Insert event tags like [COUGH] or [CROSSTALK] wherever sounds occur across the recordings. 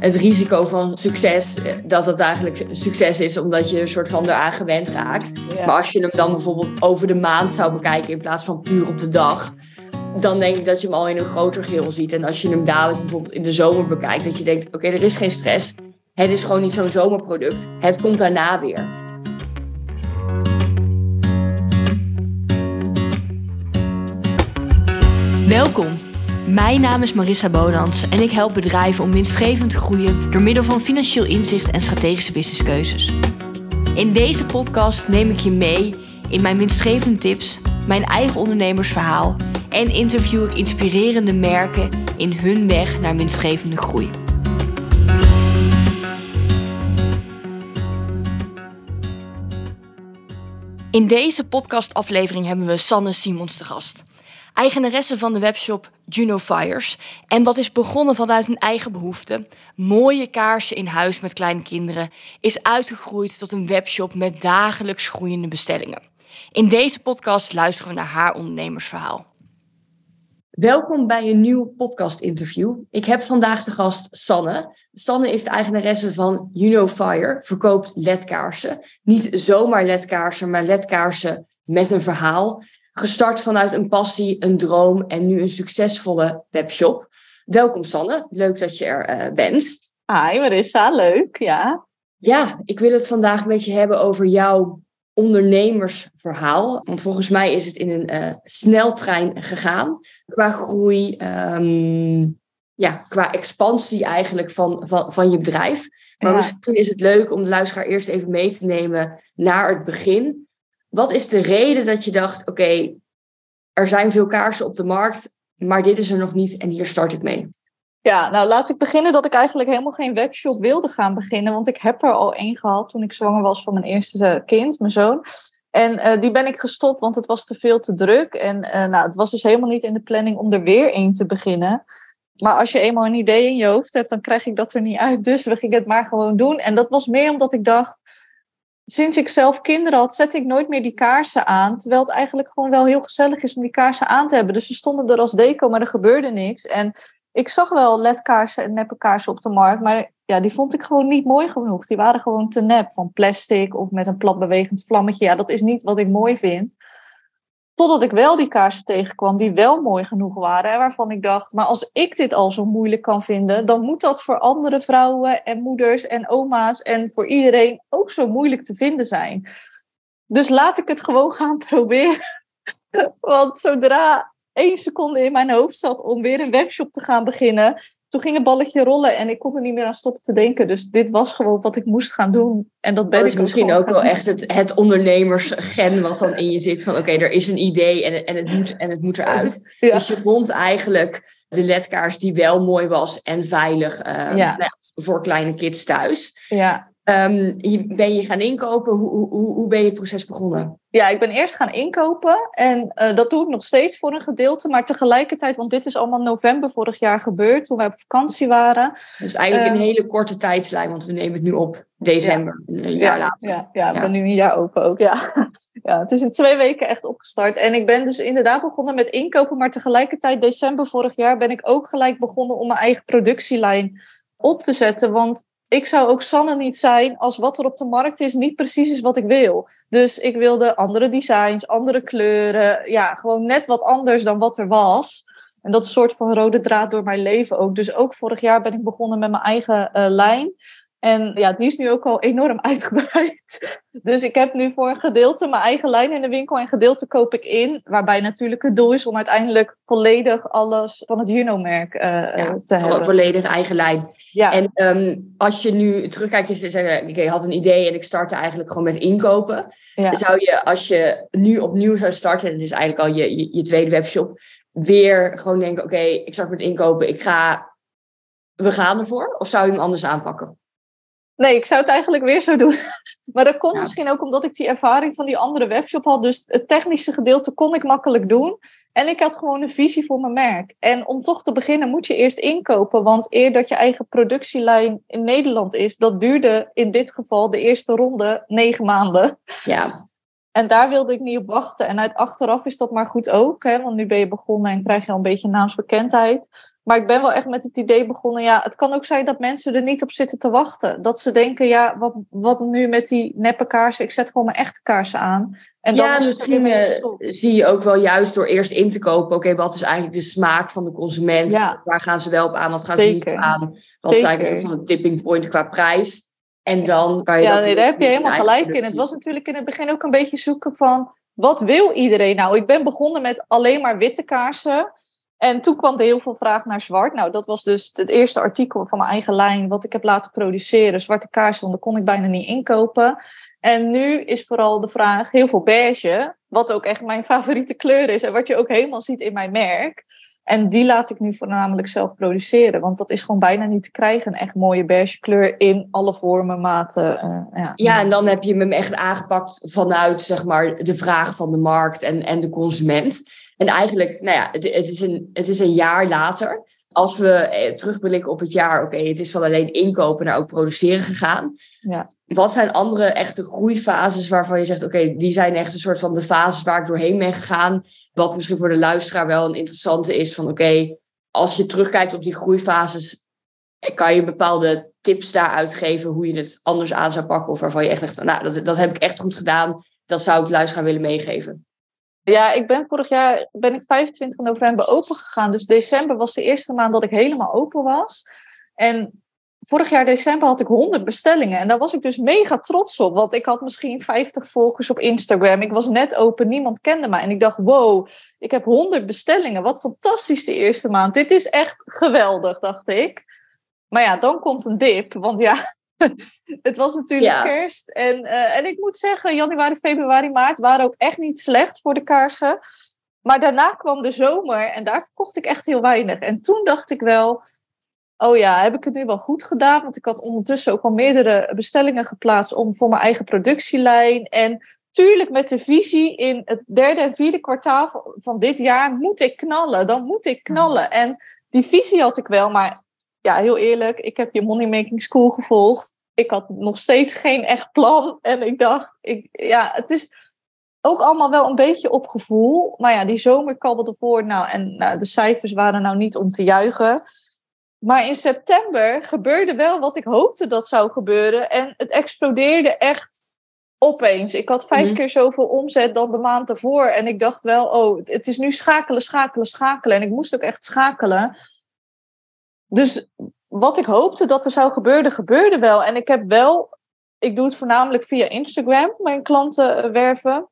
het risico van succes, eh, dat het eigenlijk succes is omdat je een soort van eraan gewend raakt. Maar als je hem dan bijvoorbeeld over de maand zou bekijken in plaats van puur op de dag, dan denk ik dat je hem al in een groter geheel ziet. En als je hem dadelijk bijvoorbeeld in de zomer bekijkt, dat je denkt, oké, er is geen stress. Het is gewoon niet zo'n zomerproduct. Het komt daarna weer. Welkom. Mijn naam is Marissa Bodans en ik help bedrijven om winstgevend te groeien door middel van financieel inzicht en strategische businesskeuzes. In deze podcast neem ik je mee in mijn winstgevende tips, mijn eigen ondernemersverhaal en interview ik inspirerende merken in hun weg naar winstgevende groei. In deze podcastaflevering hebben we Sanne Simons te gast eigenaresse van de webshop Juno Fires. En wat is begonnen vanuit een eigen behoefte, mooie kaarsen in huis met kleine kinderen, is uitgegroeid tot een webshop met dagelijks groeiende bestellingen. In deze podcast luisteren we naar haar ondernemersverhaal. Welkom bij een nieuw podcast-interview. Ik heb vandaag de gast Sanne. Sanne is de eigenaresse van Juno Fire, verkoopt ledkaarsen. Niet zomaar ledkaarsen, maar ledkaarsen met een verhaal. Gestart vanuit een passie, een droom en nu een succesvolle webshop. Welkom Sanne, leuk dat je er uh, bent. Hi Marissa, leuk, ja. Ja, ik wil het vandaag met je hebben over jouw ondernemersverhaal. Want volgens mij is het in een uh, sneltrein gegaan. Qua groei, um, ja, qua expansie eigenlijk van, van, van je bedrijf. Maar misschien is het leuk om de luisteraar eerst even mee te nemen naar het begin. Wat is de reden dat je dacht, oké, er zijn veel kaarsen op de markt, maar dit is er nog niet en hier start ik mee? Ja, nou laat ik beginnen dat ik eigenlijk helemaal geen webshop wilde gaan beginnen, want ik heb er al één gehad toen ik zwanger was van mijn eerste kind, mijn zoon. En uh, die ben ik gestopt, want het was te veel te druk. En uh, nou, het was dus helemaal niet in de planning om er weer één te beginnen. Maar als je eenmaal een idee in je hoofd hebt, dan krijg ik dat er niet uit. Dus we gingen het maar gewoon doen. En dat was meer omdat ik dacht, sinds ik zelf kinderen had, zette ik nooit meer die kaarsen aan. Terwijl het eigenlijk gewoon wel heel gezellig is om die kaarsen aan te hebben. Dus ze stonden er als deco, maar er gebeurde niks. En ik zag wel ledkaarsen en neppe kaarsen op de markt, maar ja, die vond ik gewoon niet mooi genoeg. Die waren gewoon te nep, van plastic of met een plat bewegend vlammetje. Ja, dat is niet wat ik mooi vind. Totdat ik wel die kaarsen tegenkwam die wel mooi genoeg waren. En waarvan ik dacht, maar als ik dit al zo moeilijk kan vinden, dan moet dat voor andere vrouwen en moeders en oma's en voor iedereen ook zo moeilijk te vinden zijn. Dus laat ik het gewoon gaan [LAUGHS] proberen. Want zodra één seconde in mijn hoofd zat om weer een webshop te gaan beginnen, toen ging het balletje rollen en ik kon er niet meer aan stoppen te denken. Dus dit was gewoon wat ik moest gaan doen. En dat ben dat ik is misschien ook wel echt het, het ondernemersgen wat dan in je zit. Van oké, er is een idee en, en, het moet, en het moet eruit. Dus je vond eigenlijk de ledkaars die wel mooi was en veilig uh, ja. nou voor kleine kids thuis. Ja. Um, ben je gaan inkopen? Hoe, hoe, hoe ben je het proces begonnen? Ja, ik ben eerst gaan inkopen. En uh, dat doe ik nog steeds voor een gedeelte. Maar tegelijkertijd, want dit is allemaal november vorig jaar gebeurd. Toen wij op vakantie waren. Dus eigenlijk uh, een hele korte tijdslijn. Want we nemen het nu op december. Ja. Een jaar ja, later. Ja, ja, ben nu een jaar open ook. Ja. [LAUGHS] ja, het is in twee weken echt opgestart. En ik ben dus inderdaad begonnen met inkopen. Maar tegelijkertijd, december vorig jaar, ben ik ook gelijk begonnen om mijn eigen productielijn op te zetten. Want ik zou ook Sanne niet zijn als wat er op de markt is niet precies is wat ik wil. Dus ik wilde andere designs, andere kleuren. Ja, gewoon net wat anders dan wat er was. En dat is een soort van rode draad door mijn leven ook. Dus ook vorig jaar ben ik begonnen met mijn eigen uh, lijn. En ja, die is nu ook al enorm [LAUGHS] uitgebreid. Dus ik heb nu voor een gedeelte mijn eigen lijn in de winkel en gedeelte koop ik in. Waarbij natuurlijk het doel is om uiteindelijk volledig alles van het Juno-merk uh, ja, te hebben. Volledig eigen lijn. Ja. En um, als je nu terugkijkt, je zei, ik had een idee en ik startte eigenlijk gewoon met inkopen. Ja. Zou je, als je nu opnieuw zou starten, en het is eigenlijk al je, je, je tweede webshop, weer gewoon denken, oké, okay, ik start met inkopen, ik ga, we gaan ervoor? Of zou je hem anders aanpakken? Nee, ik zou het eigenlijk weer zo doen. [LAUGHS] Maar dat komt ja. misschien ook omdat ik die ervaring van die andere webshop had. Dus het technische gedeelte kon ik makkelijk doen. En ik had gewoon een visie voor mijn merk. En om toch te beginnen moet je eerst inkopen. Want eer dat je eigen productielijn in Nederland is, dat duurde in dit geval de eerste ronde negen maanden. Ja. En daar wilde ik niet op wachten. En uit achteraf is dat maar goed ook. Hè? Want nu ben je begonnen en krijg je al een beetje naamsbekendheid. Maar ik ben wel echt met het idee begonnen, ja, het kan ook zijn dat mensen er niet op zitten te wachten. Dat ze denken, ja, wat, wat nu met die neppe kaarsen? Ik zet gewoon mijn echte kaarsen aan. En dan ja, misschien uh, zie je ook wel juist door eerst in te kopen, oké, wat is eigenlijk de smaak van de consument? Ja. Waar gaan ze wel op aan, wat gaan Zeker. ze niet op aan? Wat is eigenlijk een soort van een tipping point qua prijs? En dan kan je Ja, nee, daar heb je helemaal gelijk in. Het was natuurlijk in het begin ook een beetje zoeken van, wat wil iedereen nou? Ik ben begonnen met alleen maar witte kaarsen. En toen kwam er heel veel vraag naar zwart. Nou, dat was dus het eerste artikel van mijn eigen lijn, wat ik heb laten produceren. Zwarte kaarsen, dat kon ik bijna niet inkopen. En nu is vooral de vraag heel veel beige, wat ook echt mijn [LAUGHS] favoriete kleur is en wat je ook helemaal ziet in mijn merk. En die laat ik nu voornamelijk zelf produceren, want dat is gewoon bijna niet te krijgen. Een echt mooie beige kleur in alle vormen, maten. Uh, ja. ja, en dan heb je hem echt aangepakt vanuit zeg maar, de vraag van de markt en, en de consument. En eigenlijk, nou ja, het, het, is, een, het is een jaar later. Als we eh, terugblikken op het jaar, oké, het is van alleen inkopen naar ook produceren gegaan. Ja. Wat zijn andere echte groeifases waarvan je zegt, oké, die zijn echt een soort van de fases waar ik doorheen ben gegaan. Wat misschien voor de luisteraar wel een interessante is van, oké, als je terugkijkt op die groeifases, kan je bepaalde tips daaruit geven hoe je het anders aan zou pakken? Of waarvan je echt zegt, nou, dat, dat heb ik echt goed gedaan. Dat zou ik de luisteraar willen meegeven. Ja, ik ben vorig jaar ben ik 25 november open gegaan. Dus december was de eerste maand dat ik helemaal open was. En vorig jaar december had ik 100 bestellingen. En daar was ik dus mega trots op. Want ik had misschien 50 volgers op Instagram. Ik was net open, niemand kende mij. En ik dacht, wow, ik heb 100 bestellingen. Wat fantastisch de eerste maand. Dit is echt geweldig, dacht ik. Maar ja, dan komt een dip. Want ja, [LAUGHS] het was natuurlijk kerst. En, uh, en ik moet zeggen, januari, februari, maart waren ook echt niet slecht voor de kaarsen. Maar daarna kwam de zomer en daar verkocht ik echt heel weinig. En toen dacht ik wel, oh ja, heb ik het nu wel goed gedaan? Want ik had ondertussen ook al meerdere bestellingen geplaatst om voor mijn eigen productielijn. En tuurlijk met de visie in het derde en vierde kwartaal van dit jaar moet ik knallen. Dan moet ik knallen. En die visie had ik wel, maar ja, heel eerlijk, ik heb je Money Making School gevolgd. Ik had nog steeds geen echt plan. En ik dacht, ik, ja, het is ook allemaal wel een beetje op gevoel. Maar ja, die zomer kabbelde voor. Nou, en nou, de cijfers waren nou niet om te juichen. Maar in september gebeurde wel wat ik hoopte dat zou gebeuren. En het explodeerde echt opeens. Ik had vijf mhm. keer zoveel omzet dan de maand ervoor. En ik dacht wel, oh, het is nu schakelen, schakelen, schakelen. En ik moest ook echt schakelen. Dus wat ik hoopte dat er zou gebeuren, gebeurde wel. En ik heb wel, ik doe het voornamelijk via Instagram, mijn klanten eh, werven.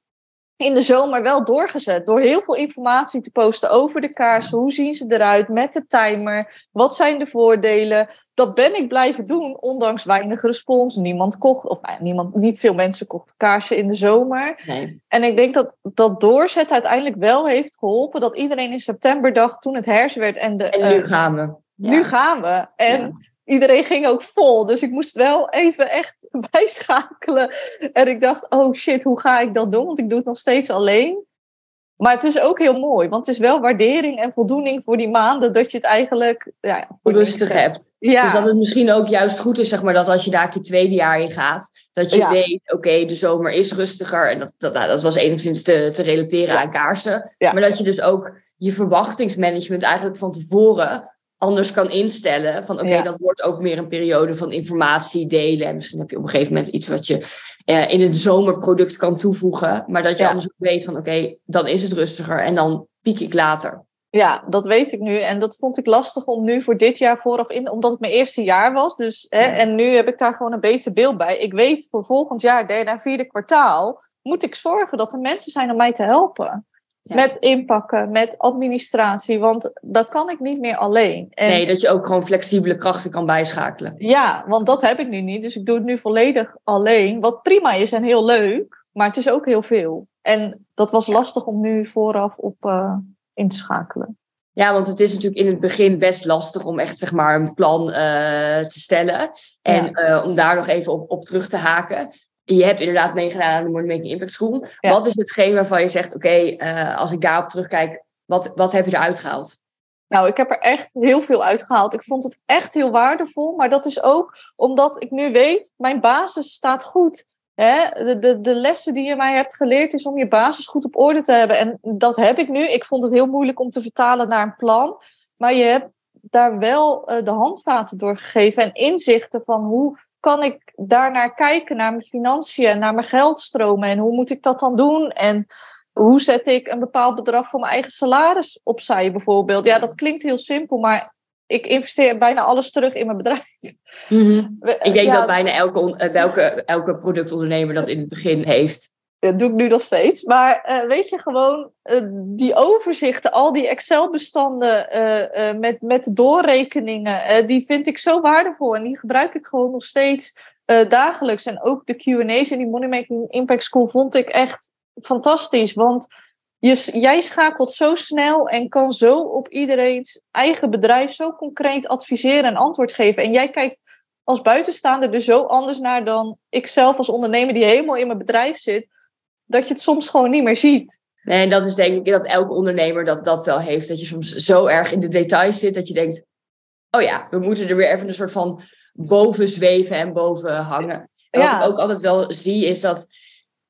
In de zomer wel doorgezet. Door heel veel informatie te posten over de kaarsen. Hoe zien ze eruit met de timer? Wat zijn de voordelen? Dat ben ik blijven doen, ondanks weinig respons. Niemand kocht, of eh, niemand, niet veel mensen kochten kaarsen in de zomer. Nee. En ik denk dat dat doorzet uiteindelijk wel heeft geholpen. Dat iedereen in september dacht, toen het herfst werd en de. En nu uh, gaan we nu gaan we. En iedereen ging ook vol. Dus ik moest wel even echt [LAUGHS] bijschakelen. En ik dacht, oh shit, hoe ga ik dat doen? Want ik doe het nog steeds alleen. Maar het is ook heel mooi, want het is wel waardering en voldoening voor die maanden dat je het eigenlijk ja, rustig hebt. Ja. Dus dat het misschien ook juist goed is, zeg maar, dat als je daar je tweede jaar in gaat, dat je weet, oké, de zomer is rustiger. En dat, dat, nou, dat was enigszins te, te relateren aan kaarsen. Maar dat je dus ook je verwachtingsmanagement eigenlijk van tevoren anders kan instellen. Van oké, dat wordt ook meer een periode van informatie delen. En misschien heb je op een gegeven moment iets wat je uh, in het zomerproduct kan toevoegen. Maar dat je anders ook weet van oké, dan is het rustiger en dan piek ik later. Ja, dat weet ik nu. En dat vond ik lastig om nu voor dit jaar vooraf in, omdat het mijn eerste jaar was. Dus, hè, En nu heb ik daar gewoon een beter beeld bij. Ik weet voor volgend jaar, derde en vierde kwartaal, moet ik zorgen dat er mensen zijn om mij te helpen. Met inpakken, met administratie, want dat kan ik niet meer alleen. En nee, dat je ook gewoon flexibele krachten kan bijschakelen. Ja, want dat heb ik nu niet. Dus ik doe het nu volledig alleen. Wat prima is en heel leuk, maar het is ook heel veel. En dat was lastig om nu vooraf op uh, in te schakelen. Ja, want het is natuurlijk in het begin best lastig om echt zeg maar, een plan uh, te stellen. En uh, om daar nog even op, op terug te haken je hebt inderdaad meegedaan aan de Money Making Impact School. Wat is hetgeen waarvan je zegt, oké, uh, als ik daarop terugkijk, wat, wat heb je eruit gehaald? Nou, ik heb er echt heel veel uitgehaald. Ik vond het echt heel waardevol. Maar dat is ook omdat ik nu weet, mijn basis staat goed. Hè? De, de, de lessen die je mij hebt geleerd is om je basis goed op orde te hebben. En dat heb ik nu. Ik vond het heel moeilijk om te vertalen naar een plan. Maar je hebt daar wel eh, de handvaten door gegeven en inzichten van hoe kan ik daarnaar kijken, naar mijn financiën, naar mijn geldstromen en hoe moet ik dat dan doen? En hoe zet ik een bepaald bedrag voor mijn eigen salaris opzij bijvoorbeeld? Ja, dat klinkt heel simpel, maar ik investeer bijna alles terug in mijn bedrijf. Mhm. [LAUGHS] Ik denk dat bijna elke, elke, elke productondernemer dat in het begin heeft. Dat doe ik nu nog steeds. Maar uh, weet je, gewoon uh, die overzichten, al die Excel-bestanden uh, met, met doorrekeningen, die vind ik zo waardevol. En die gebruik ik gewoon nog steeds dagelijks. En ook de QA's in die Money Making Impact School vond ik echt fantastisch. Want je, jij schakelt zo snel en kan zo op iedereen's eigen bedrijf zo concreet adviseren en antwoord geven. En jij kijkt als buitenstaander er zo anders naar dan ik zelf als ondernemer die helemaal in mijn bedrijf zit dat je het soms gewoon niet meer ziet. Nee, en dat is denk ik dat elke ondernemer dat, dat wel heeft. Dat je soms zo erg in de details zit dat je denkt: oh ja, we moeten er weer even een soort van boven zweven en boven hangen. En wat ik ook altijd wel zie is dat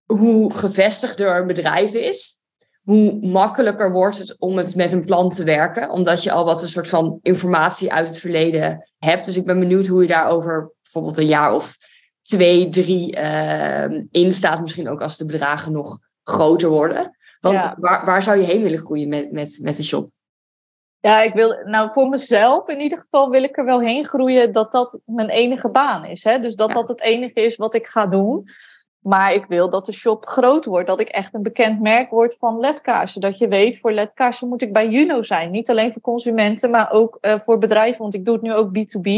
hoe gevestigder een bedrijf is, hoe makkelijker wordt het om het met een plan te werken. Omdat je al wat een soort van informatie uit het verleden hebt. Dus ik ben benieuwd hoe je daarover bijvoorbeeld een jaar of twee, drie uh, in staat. Misschien ook als de bedragen nog groter worden. Want waar, waar zou je heen willen groeien met, met, met de shop? Ja, ik wil, nou voor mezelf in ieder geval wil ik er wel heen groeien dat dat mijn enige baan is. Hè? Dus dat dat het enige is wat ik ga doen. Maar ik wil dat de shop groot wordt. Dat ik echt een bekend merk word van ledkaarsen. Dat je weet, voor ledkaarsen moet ik bij Juno zijn. Niet alleen voor consumenten, maar ook uh, voor bedrijven. Want ik doe het nu ook B2B.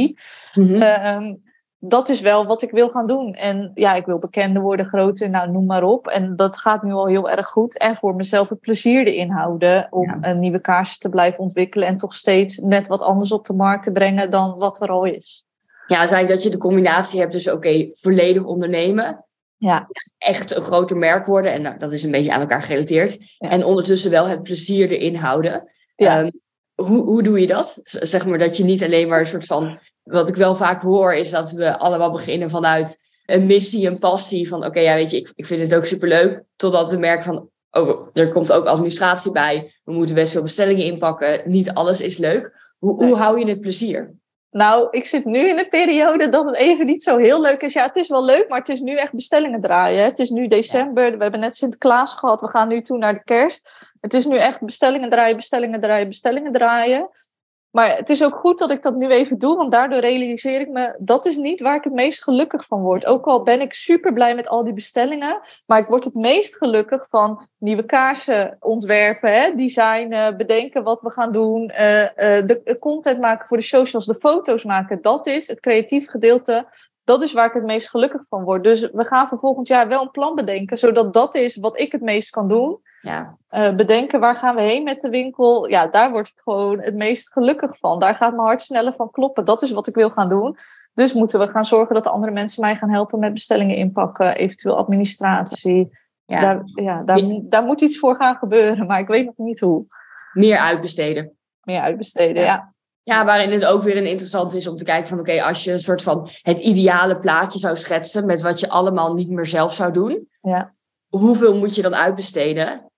Mm -hmm dat is wel wat ik wil gaan doen. En ja, ik wil bekender worden, groter, nou noem maar op. En dat gaat nu al heel erg goed. En voor mezelf het plezier erin houden om een nieuwe kaars te blijven ontwikkelen. En toch steeds net wat anders op de markt te brengen dan wat er al is. Ja, eigenlijk dat je de combinatie hebt, dus oké, volledig ondernemen. Ja. Echt een groter merk worden. En nou, dat is een beetje aan elkaar gerelateerd. En ondertussen wel het plezier erin houden. Ja. Um, hoe, hoe doe je dat? Zeg maar dat je niet alleen maar een soort van wat ik wel vaak hoor, is dat we allemaal beginnen vanuit een missie, een passie. Van oké, ja, weet je, ik, ik vind het ook superleuk. Totdat we merken van, oh, er komt ook administratie bij. We moeten best veel bestellingen inpakken. Niet alles is leuk. Hoe, hoe hou je het plezier? Nou, ik zit nu in een periode dat het even niet zo heel leuk is. Ja, het is wel leuk, maar het is nu echt bestellingen draaien. Het is nu december, we hebben net Sinterklaas gehad, we gaan nu toe naar de kerst. Het is nu echt bestellingen draaien, bestellingen draaien, bestellingen draaien. Maar het is ook goed dat ik dat nu even doe, want daardoor realiseer ik me, dat is niet waar ik het meest gelukkig van word. Ook al ben ik super blij met al die bestellingen, maar ik word het meest gelukkig van nieuwe kaarsen ontwerpen, hè, designen, bedenken wat we gaan doen, uh, uh, de content maken voor de socials, de foto's maken. Dat is het creatief gedeelte dat is waar ik het meest gelukkig van word. Dus we gaan voor volgend jaar wel een plan bedenken, zodat dat is wat ik het meest kan doen. Ja. Uh, bedenken waar gaan we heen met de winkel. Ja, daar word ik gewoon het meest gelukkig van. Daar gaat mijn hart sneller van kloppen. Dat is wat ik wil gaan doen. Dus moeten we gaan zorgen dat andere mensen mij gaan helpen met bestellingen inpakken, eventueel administratie. Ja. Daar, ja, daar, daar moet iets voor gaan gebeuren, maar ik weet nog niet hoe. Meer uitbesteden. Meer uitbesteden, ja. Ja, waarin het ook weer een interessant is om te kijken van oké, als je een soort van het ideale plaatje zou schetsen met wat je allemaal niet meer zelf zou doen, ja. hoeveel moet je dan uitbesteden?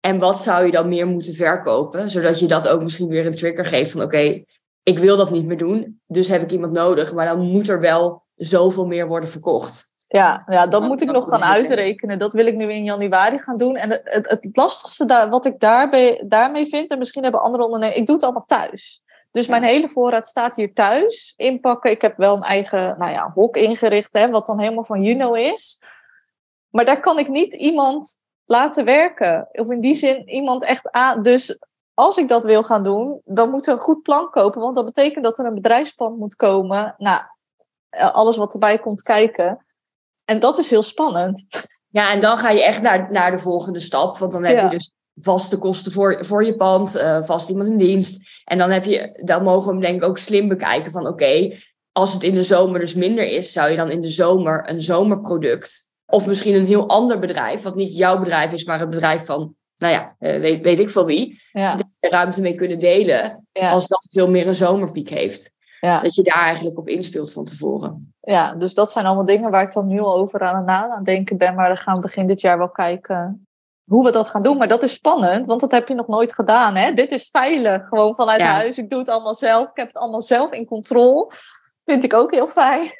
En wat zou je dan meer moeten verkopen? Zodat je dat ook misschien weer een trigger geeft van oké, ik wil dat niet meer doen, dus heb ik iemand nodig, maar dan moet er wel zoveel meer worden verkocht. Ja, ja dat moet ik nog gaan uitrekenen. Dat wil ik nu in januari gaan doen. En het, het, het lastigste daar, wat ik daarbij, daarmee vind, en misschien hebben andere ondernemers, ik doe het allemaal thuis. Dus mijn hele voorraad staat hier thuis. Inpakken. Ik heb wel een eigen nou ja, hok ingericht, hè, wat dan helemaal van Juno is. Maar daar kan ik niet iemand laten werken. Of in die zin iemand echt aan. Dus als ik dat wil gaan doen, dan moet er een goed plan kopen. Want dat betekent dat er een bedrijfsplan moet komen. Nou, alles wat erbij komt kijken. En dat is heel spannend. Ja, en dan ga je echt naar, naar de volgende stap. Want dan heb je dus vaste kosten voor, voor je pand, uh, vast iemand in dienst. En dan, heb je, dan mogen we denk ik ook slim bekijken van oké, als het in de zomer dus minder is, zou je dan in de zomer een zomerproduct of misschien een heel ander bedrijf, wat niet jouw bedrijf is, maar een bedrijf van, nou ja, uh, weet, weet ik veel wie, ja. de ruimte mee kunnen delen, ja. als dat veel meer een zomerpiek heeft. Ja. Dat je daar eigenlijk op inspeelt van tevoren. Ja, dus dat zijn allemaal dingen waar ik dan nu al over aan het nadenken ben, maar dan gaan we begin dit jaar wel kijken hoe we dat gaan doen. Maar dat is spannend, want dat heb je nog nooit gedaan. Hè? Dit is veilig, gewoon vanuit huis. Ik doe het allemaal zelf. Ik heb het allemaal zelf in controle. Vind ik ook heel fijn.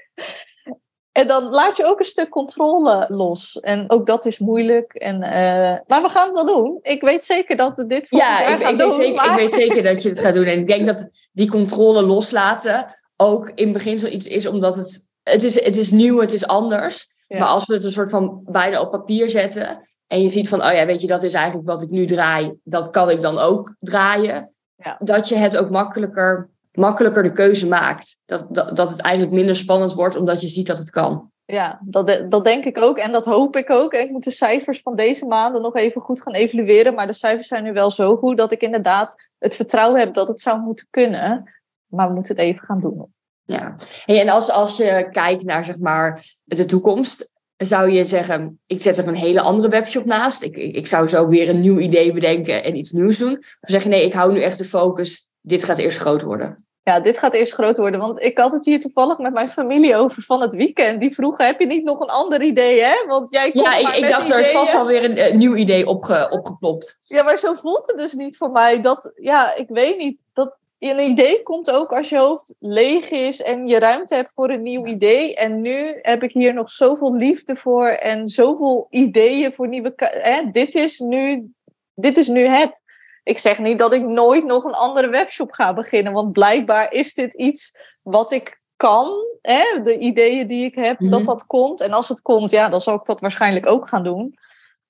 En dan laat je ook een stuk controle los. En ook dat is moeilijk. En, uh, maar we gaan het wel doen. Ik weet zeker dat we dit ja, ik, ik, doen, weet zeker, ik weet zeker dat je het gaat doen. En ik denk dat die controle loslaten ook in beginsel iets is, omdat het, het, is, het is nieuw, het is anders. Maar als we het een soort van bijna op papier zetten en je ziet van, oh ja, weet je, dat is eigenlijk wat ik nu draai, dat kan ik dan ook draaien. Ja. Dat je het ook makkelijker, makkelijker de keuze maakt. Dat, dat, dat het eigenlijk minder spannend wordt omdat je ziet dat het kan. Ja, dat, dat denk ik ook en dat hoop ik ook. ik moet de cijfers van deze maanden nog even goed gaan evalueren. Maar de cijfers zijn nu wel zo goed dat ik inderdaad het vertrouwen heb dat het zou moeten kunnen. Maar we moeten het even gaan doen. Ja, en als, als je kijkt naar zeg maar, de toekomst, zou je zeggen, ik zet er een hele andere webshop naast. Ik, ik, ik zou zo weer een nieuw idee bedenken en iets nieuws doen. Of zeg je nee, ik hou nu echt de focus, dit gaat eerst groot worden. Ja, dit gaat eerst groot worden. Want ik had het hier toevallig met mijn familie over van het weekend. Die vroegen, heb je niet nog een ander idee, hè? Want jij komt Ja, ik, ik dacht, er is vast wel weer een, nieuw idee opge, opgeklopt. Ja, maar zo voelt het dus niet voor mij. Dat, ja, ik weet niet. Dat, een idee komt ook als je hoofd leeg is en je ruimte hebt voor een nieuw idee. En nu heb ik hier nog zoveel liefde voor en zoveel ideeën voor nieuwe. Hè? Dit, is nu, dit is nu het. Ik zeg niet dat ik nooit nog een andere webshop ga beginnen, want blijkbaar is dit iets wat ik kan. Hè? De ideeën die ik heb, dat mhm. dat komt. En als het komt, ja, dan zal ik dat waarschijnlijk ook gaan doen.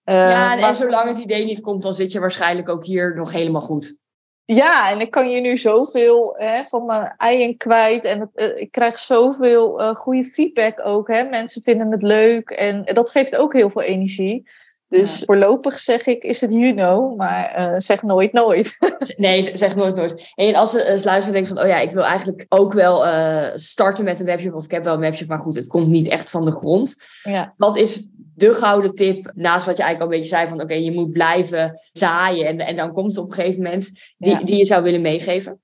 ja, en, maar... zolang het idee niet komt, dan zit je waarschijnlijk ook hier nog helemaal goed. Ja, en ik kan je nu zoveel hè, van mijn ei kwijt. En uh, ik krijg zoveel uh, goede feedback ook. Hè. Mensen vinden het leuk en dat geeft ook heel veel energie. Dus voorlopig zeg ik, is het you know, maar uh, zeg nooit nooit. [LAUGHS] nee, zeg nooit nooit. En als ze uh, luisteren denken van, oh ja, ik wil eigenlijk ook wel uh, starten met een webshop. Of ik heb wel een webshop, maar goed, het komt niet echt van de grond. Ja. Wat is de gouden tip, naast wat je eigenlijk al een beetje zei van, oké, je moet blijven zaaien en, en dan komt het op een gegeven moment, die, die je zou willen meegeven?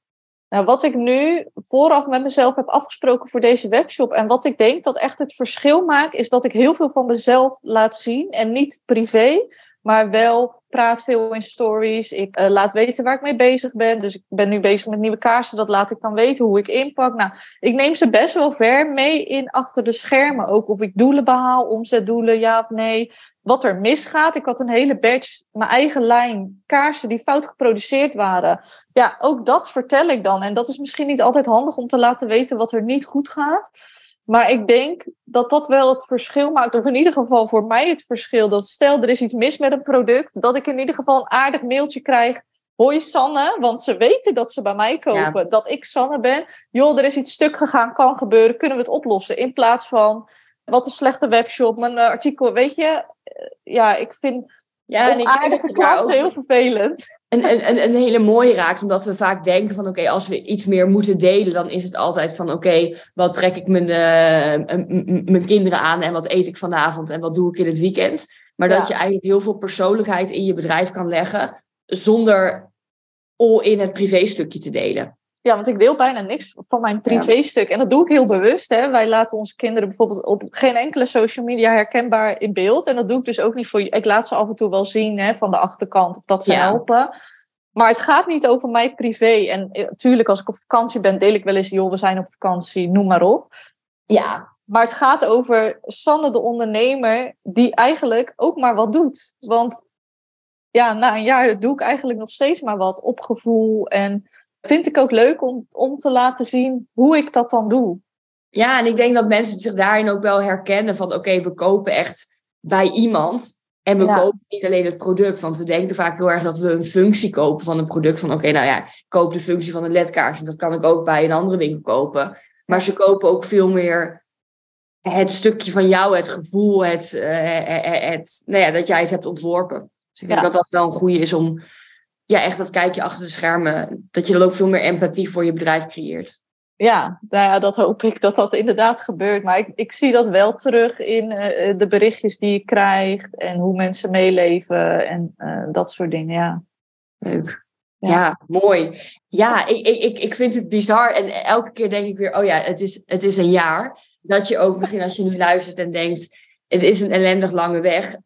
Nou, wat ik nu vooraf met mezelf heb afgesproken voor deze webshop en wat ik denk dat echt het verschil maakt, is dat ik heel veel van mezelf laat zien en niet privé, maar wel praat veel in stories. Ik uh, laat weten waar ik mee bezig ben. Dus ik ben nu bezig met nieuwe kaarsen. Dat laat ik dan weten hoe ik inpak. Nou, ik neem ze best wel ver mee in achter de schermen. Ook of ik doelen behaal, omzetdoelen, ja of nee. Wat er misgaat. Ik had een hele batch, mijn eigen lijn kaarsen die fout geproduceerd waren. Ja, ook dat vertel ik dan. En dat is misschien niet altijd handig om te laten weten wat er niet goed gaat. Maar ik denk dat dat wel het verschil maakt. Of in ieder geval voor mij het verschil. Dat stel er is iets mis met een product. Dat ik in ieder geval een aardig mailtje krijg. Hoi Sanne, want ze weten dat ze bij mij kopen. Dat ik Sanne ben. Joh, er is iets stuk gegaan, kan gebeuren. Kunnen we het oplossen? In plaats van, wat een slechte webshop, mijn eh, artikel. Weet je, eh, ja, ik vind ja, onaardige klanten heel vervelend een, een, een hele mooie raakt. Omdat we vaak denken van oké, als we iets meer moeten delen, dan is het altijd van oké, wat trek ik mijn, uh, mijn kinderen aan en wat eet ik vanavond en wat doe ik in het weekend. Maar dat je eigenlijk heel veel persoonlijkheid in je bedrijf kan leggen zonder al in het privéstukje te delen. Ja, want ik deel bijna niks van mijn privéstuk. En dat doe ik heel bewust. Hè. Wij laten onze kinderen bijvoorbeeld op geen enkele social media herkenbaar in beeld. En dat doe ik dus ook niet voor je. Ik laat ze af en toe wel zien hè, van de achterkant of dat ze helpen. Maar het gaat niet over mij privé. En natuurlijk, als ik op vakantie ben, deel ik wel eens, joh, we zijn op vakantie, noem maar op. Ja, maar het gaat over Sanne, de ondernemer, die eigenlijk ook maar wat doet. Want ja, na een jaar doe ik eigenlijk nog steeds maar wat op gevoel en vind ik ook leuk om, om te laten zien hoe ik dat dan doe. Ja, en ik denk dat mensen zich daarin ook wel herkennen van oké, we kopen echt bij iemand. En we kopen niet alleen het product, want we denken vaak heel erg dat we een functie kopen van een product. Van oké, nou ja, ik koop de functie van een ledkaars en dat kan ik ook bij een andere winkel kopen. Maar ze kopen ook veel meer het stukje van jou, het gevoel, het, uh, het, nou ja, dat jij het hebt ontworpen. Dus ik denk dat dat wel een goede is om ja, echt dat kijkje achter de schermen, dat je dan ook veel meer empathie voor je bedrijf creëert. Ja, nou ja, dat hoop ik dat dat inderdaad gebeurt. Maar ik, ik zie dat wel terug in uh, de berichtjes die je krijgt en hoe mensen meeleven en uh, dat soort dingen. Ja. Leuk. Ja. ja, mooi. Ja, ik, ik, ik vind het bizar. En elke keer denk ik weer, oh ja, het is, het is een jaar. Dat je ook misschien als je nu luistert en denkt, het is een ellendig lange weg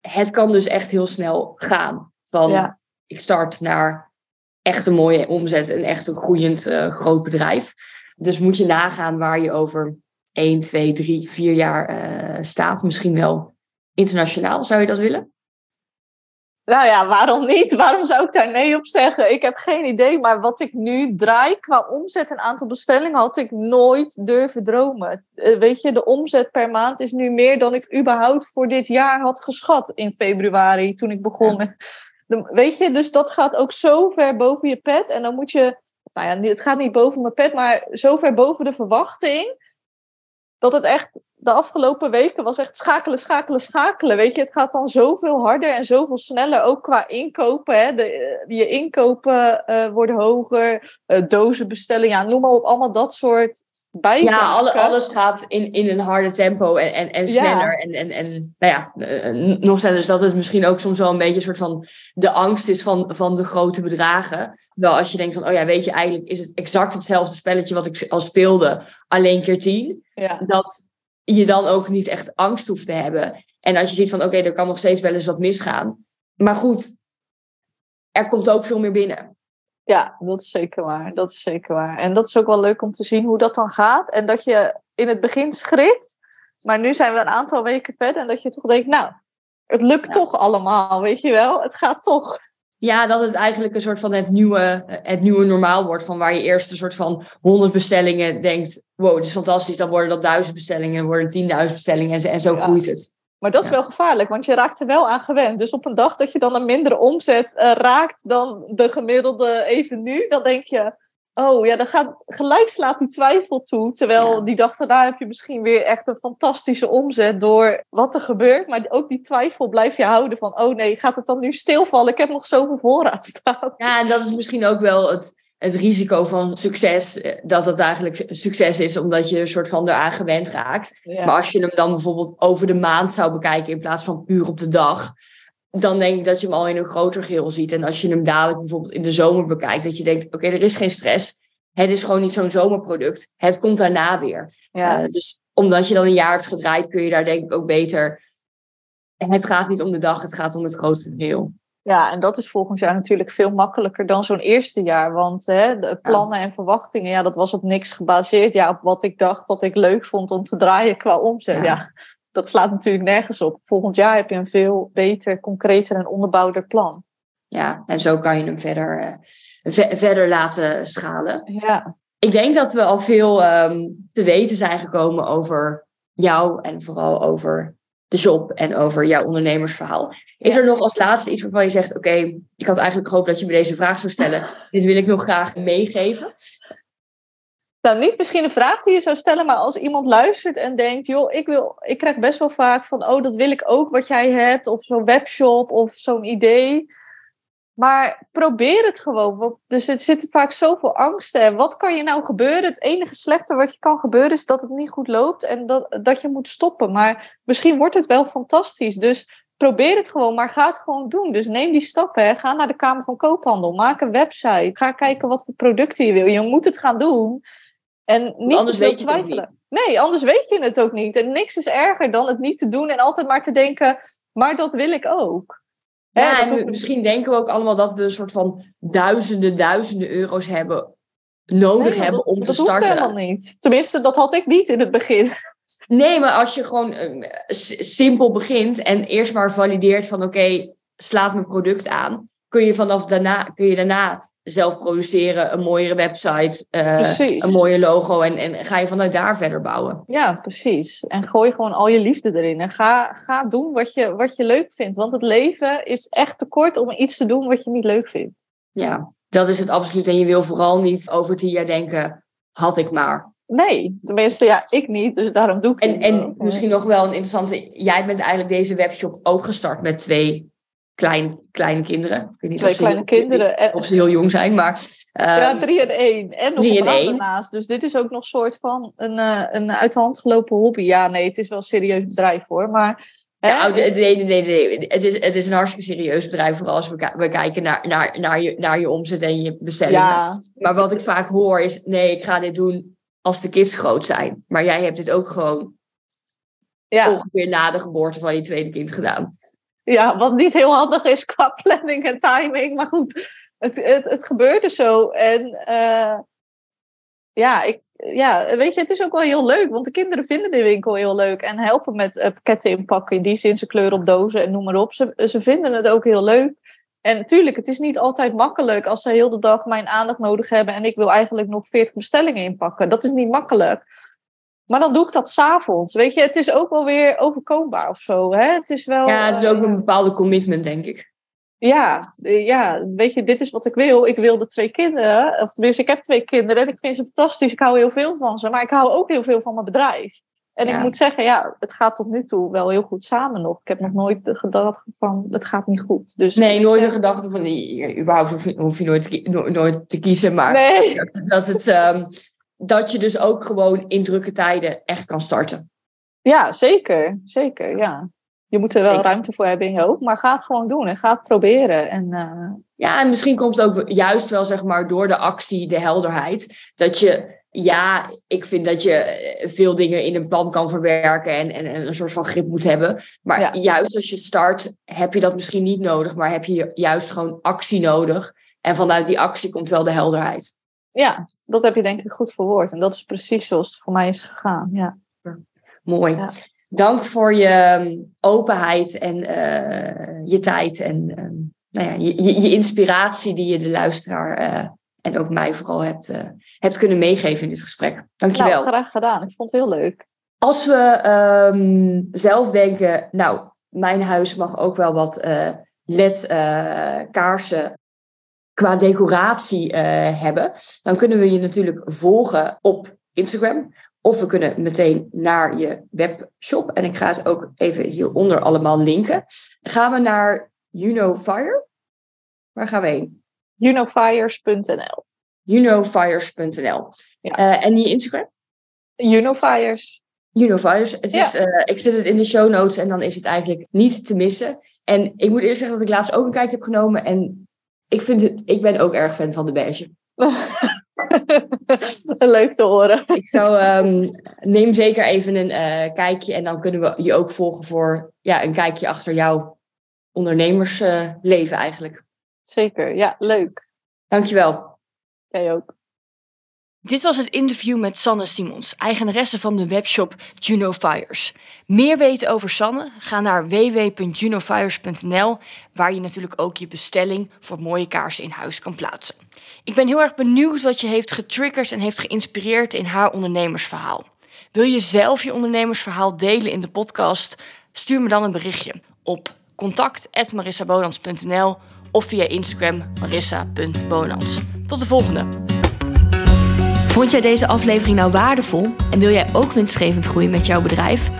het kan dus echt heel snel gaan. Van Ja. Ik start naar echt een mooie omzet en echt een groeiend eh, groot bedrijf. Dus moet je nagaan waar je over 1, 2, 3, 4 jaar eh, staat. Misschien wel internationaal, zou je dat willen? Nou ja, waarom niet? Waarom zou ik daar nee op zeggen? Ik heb geen idee, maar wat ik nu draai qua omzet en aantal bestellingen had ik nooit durven dromen. Eh, weet je, de omzet per maand is nu meer dan ik überhaupt voor dit jaar had geschat in februari toen ik begon. [LAUGHS] Weet je, dus dat gaat ook zo ver boven je pet en dan moet je, nou ja, het gaat niet boven mijn pet, maar zo ver boven de verwachting dat het echt de afgelopen weken was echt schakelen, schakelen, schakelen. Weet je, het gaat dan zoveel harder en zoveel sneller, ook qua inkopen. Hè. De, eh, je inkopen eh, worden hoger, eh dozen bestellen, ja, noem maar op, allemaal dat soort bijzaken. Ja, alle, alles gaat in, in een harde tempo en, en, en Ja. sneller. En, en, en nou ja, eh, nog sneller. Dus dat het misschien ook soms wel een beetje een soort van de angst is van, van de grote bedragen. Terwijl als je denkt van, oh ja, weet je, eigenlijk is het exact hetzelfde spelletje wat ik al speelde, alleen keer tien. Ja, Dat je dan ook niet echt angst hoeft te hebben. En als je ziet van, oké, er kan nog steeds wel eens wat misgaan. Maar goed, er komt ook veel meer binnen. Ja, dat is zeker waar. Dat is zeker waar. En dat is ook wel leuk om te zien hoe dat dan gaat. En dat je in het begin schrikt, maar nu zijn we een aantal weken verder en dat je toch denkt, nou, het lukt Ja. toch allemaal, weet je wel? Het gaat toch. Ja, dat het eigenlijk een soort van het nieuwe, het nieuwe normaal wordt. Van waar je eerst een soort van 100 bestellingen denkt. Wow, dit is fantastisch. Dan worden dat 1000 bestellingen, dan worden 10.000 bestellingen. En, zo- Ja. groeit het. Maar dat is Ja. wel gevaarlijk, want je raakt er wel aan gewend. Dus op een dag dat je dan een mindere omzet eh, raakt dan de gemiddelde even nu, dan denk je, oh ja, dan gaat, gelijk slaat die twijfel toe. Terwijl Ja. die dag daarna heb je misschien weer echt een fantastische omzet door wat er gebeurt. Maar ook die twijfel blijf je houden van, oh nee, gaat het dan nu stilvallen? Ik heb nog zoveel voorraad staan. Ja, en dat is misschien ook wel het, het risico van succes. eh, Dat het eigenlijk succes is, omdat je een soort van eraan gewend raakt. Ja. Maar als je hem dan bijvoorbeeld over de maand zou bekijken in plaats van puur op de dag, dan denk ik dat je hem al in een groter geheel ziet. En als je hem dadelijk bijvoorbeeld in de zomer bekijkt, dat je denkt: oké, er is geen stress. Het is gewoon niet zo'n zomerproduct. Het komt daarna weer. ja. Eh, dus omdat je dan een jaar hebt gedraaid, kun je daar denk ik ook beter. En het gaat niet om de dag, het gaat om het grotere geheel. Ja, en dat is volgend jaar natuurlijk veel makkelijker dan zo'n eerste jaar. Want hè, de plannen en verwachtingen, ja, dat was op niks gebaseerd. Ja, op wat ik dacht dat ik leuk vond om te draaien qua omzet. Ja. Ja. dat slaat natuurlijk nergens op. Volgend jaar heb je een veel beter, concreter en onderbouwder plan. Ja, en zo kan je hem verder, eh, ve- verder laten schalen. Ja, Ik denk dat we al veel ehm, te weten zijn gekomen over jou en vooral over de job en over jouw ondernemersverhaal. Is er nog als laatste iets waarvan je zegt: Oké, ik had eigenlijk gehoopt dat je me deze vraag zou stellen. [LAUGHS] Dit wil ik nog graag meegeven. Nou, niet misschien een vraag die je zou stellen, maar als iemand luistert en denkt, joh, ik, wil, ik krijg best wel vaak van, oh, dat wil ik ook wat jij hebt, of zo'n webshop of zo'n idee. Maar probeer het gewoon, want er zit- zitten vaak zoveel angsten. En wat kan je nou gebeuren? Het enige slechte wat je kan gebeuren is dat het niet goed loopt en dat, dat je moet stoppen. Maar misschien wordt het wel fantastisch. Dus probeer het gewoon, maar ga het gewoon doen. Dus neem die stappen. Hè. Ga naar de Kamer van Koophandel, maak een website. Ga kijken wat voor producten je wil. Je moet het gaan doen. En niet anders weet je het ook twijfelen. Nee, anders weet je het ook niet. En niks is erger dan het niet te doen en altijd maar te denken, maar dat wil ik ook. Hè, Ja, dat en misschien denken we ook allemaal dat we een soort van duizenden, duizenden euro's hebben nodig Nee, hebben dat, om te dat starten. helemaal niet. Tenminste, dat had ik niet in het begin. [LAUGHS] Nee, maar als je gewoon eh, simpel begint en eerst maar valideert van oké, slaat mijn product aan, kun je vanaf daarna, kun je daarna zelf produceren, een mooiere website, eh, een mooie logo en, en ga je vanuit daar verder bouwen. Ja, precies. En gooi gewoon al je liefde erin. En ga, ga doen wat je, wat je leuk vindt. Want het leven is echt te kort om iets te doen wat je niet leuk vindt. Ja, dat is het absoluut. En je wil vooral niet over tien jaar denken, had ik maar. Nee, tenminste, ja, ik niet. Dus daarom doe ik En, het en ook. misschien nog wel een interessante, jij bent eigenlijk deze webshop ook gestart met twee klein, kleine kinderen. Ik weet niet Twee of kleine heel- kinderen. En, Of ze heel jong zijn, maar... ja, ehm, drie en één. En nog een naast. Dus dit is ook nog soort van een, eh, een uit de hand gelopen hobby. Ja, nee, het is wel een serieus bedrijf hoor. Maar Ja, oh, nee, nee, nee, nee. Het is, het is een hartstikke serieus bedrijf, vooral als we, we kijken naar, naar, naar, je, naar je omzet en je bestellingen. ja, Maar wat ik vaak hoor is, nee, ik ga dit doen als de kids groot zijn. Maar jij hebt dit ook gewoon ja. ongeveer na de geboorte van je tweede kind gedaan. Ja, wat niet heel handig is qua [LAUGHS] planning en timing. Maar goed, het, het, het gebeurde zo. En uh, ja, ik, ja, weet je, het is ook wel heel leuk. Want de kinderen vinden de winkel heel leuk. En helpen met uh, pakketten inpakken. In die zin, ze kleuren op dozen en noem maar op. Ze, ze vinden het ook heel leuk. En natuurlijk, het is niet altijd makkelijk als ze heel de dag mijn aandacht nodig hebben. En ik wil eigenlijk nog 40 bestellingen inpakken. Dat is niet makkelijk. Maar dan doe ik dat s'avonds. Weet je, het is ook wel weer overkombaar of zo. Hè? Het is wel, ja, het is ook een bepaalde commitment, denk ik. Ja, ja, weet je, dit is wat ik wil. Ik wil de twee kinderen. Of tenminste, ik heb twee kinderen en ik vind ze fantastisch. Ik hou heel veel van ze. Maar ik hou ook heel veel van mijn bedrijf. En ik moet zeggen, ja, het gaat tot nu toe wel heel goed samen nog. Ik heb nog nooit de gedachte van, het gaat niet goed. Dus nee, nooit de gedachte van, überhaupt hoef je, hoef je nooit, nooit te kiezen. Maar nee. [LAUGHS] dat, dat, het, um, dat je dus ook gewoon in drukke tijden echt kan starten. Ja, zeker. Zeker, ja. Je moet er wel ruimte voor hebben in je hoofd, maar ga het gewoon doen en ga het proberen. En, uh... Ja, en misschien komt het ook juist wel, zeg maar, door de actie, de helderheid, dat je ja, ik vind dat je veel dingen in een plan kan verwerken en, en, en een soort van grip moet hebben. Maar juist als je start, heb je dat misschien niet nodig, maar heb je juist gewoon actie nodig. En vanuit die actie komt wel de helderheid. Ja, dat heb je denk ik goed verwoord. En dat is precies zoals het voor mij is gegaan. Ja. Mooi. Dank voor je ehm, openheid en uh, je tijd en uh, nou ja, je, je, je, inspiratie die je de luisteraar uh, en ook mij vooral hebt, uh, hebt kunnen meegeven in dit gesprek. Dankjewel. Nou, graag gedaan. Ik vond het heel leuk. Als we um, zelf denken, nou, mijn huis mag ook wel wat uh, LED-kaarsen qua decoratie hebben, dan kunnen we je natuurlijk volgen op Instagram. Of we kunnen meteen naar je webshop. En ik ga het ook even hieronder allemaal linken. Gaan we naar Unofire? Waar gaan we heen? Unofires.nl. Unofires.nl. Ja. Uh, en je Instagram? Unofires. Unofires. Het is, uh, ik zet het in de show notes en dan is het eigenlijk niet te missen. En ik moet eerst zeggen dat ik laatst ook een kijkje heb genomen. En ik, vind het, ik ben ook erg fan van de beige. [LAUGHS] Leuk te horen. Ik zou um, neem zeker even een uh, kijkje en dan kunnen we je ook volgen voor ja, een kijkje achter jouw ondernemersleven uh, eigenlijk. Zeker, ja, leuk. Dankjewel. Jij ook. Dit was het interview met Sanne Simons, eigenaresse van de webshop Juno Fires. Meer weten over Sanne? Ga naar www.junofires.nl, waar je natuurlijk ook je bestelling voor mooie kaarsen in huis kan plaatsen. Ik ben heel erg benieuwd wat je heeft getriggerd en heeft geïnspireerd in haar ondernemersverhaal. Wil je zelf je ondernemersverhaal delen in de podcast? Stuur me dan een berichtje op contact.marissabonans.nl of via Instagram marissa.bonans. Tot de volgende! Vond jij deze aflevering nou waardevol en wil jij ook winstgevend groeien met jouw bedrijf?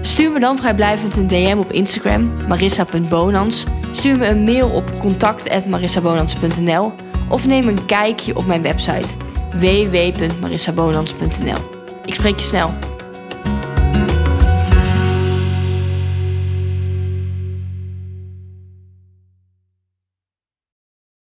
Stuur me dan vrijblijvend een DM op Instagram marissa.bonans. Stuur me een mail op contact.marissabonans.nl of neem een kijkje op mijn website www.marissabonans.nl. Ik spreek je snel.